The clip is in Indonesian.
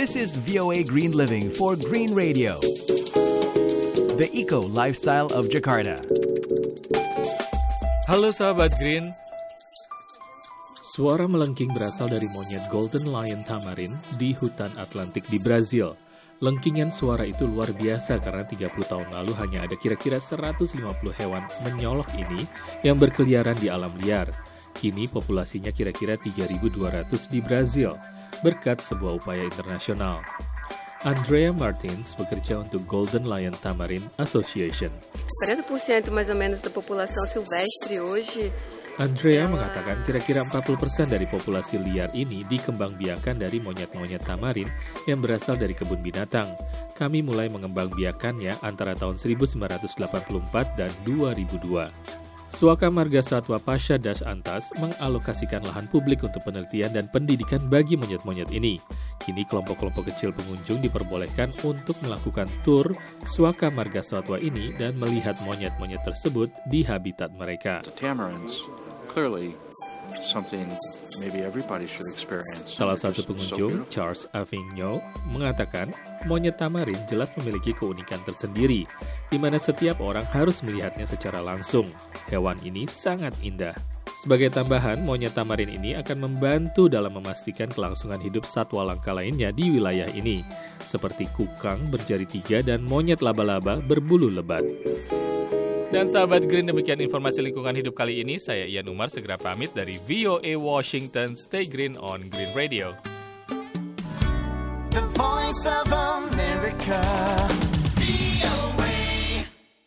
This is VOA Green Living for Green Radio, the eco lifestyle of Jakarta. Halo sahabat Green. Suara melengking berasal dari monyet Golden Lion Tamarin di hutan Atlantik di Brazil. Lengkingan suara itu luar biasa karena 30 tahun lalu hanya ada kira-kira 150 hewan menyolok ini yang berkeliaran di alam liar. Kini populasinya kira-kira 3.200 di Brazil, berkat sebuah upaya internasional. Andrea Martins bekerja untuk Golden Lion Tamarin Association. 40% mais ou menos da população silvestre hoje Andrea mengatakan kira-kira 40% dari populasi liar ini dikembangbiakan dari monyet-monyet tamarin yang berasal dari kebun binatang. Kami mulai mengembangbiakannya antara tahun 1984 dan 2002. Suaka Marga Satwa Pasha Das Antas mengalokasikan lahan publik untuk penelitian dan pendidikan bagi monyet-monyet ini. Kini kelompok-kelompok kecil pengunjung diperbolehkan untuk melakukan tur Suaka Marga Satwa ini dan melihat monyet-monyet tersebut di habitat mereka. Something maybe everybody should experience. Salah satu pengunjung. Charles Avignon, mengatakan monyet tamarin jelas memiliki keunikan tersendiri, di mana setiap orang harus melihatnya secara langsung. Hewan ini sangat indah. Sebagai tambahan, monyet tamarin ini akan membantu dalam memastikan kelangsungan hidup satwa langka lainnya di wilayah ini, seperti kukang berjari tiga dan monyet laba-laba berbulu lebat. Dan sahabat Green, demikian informasi lingkungan hidup kali ini. Saya Ian Umar segera pamit dari VOA Washington. Stay green on Green Radio. The voice of.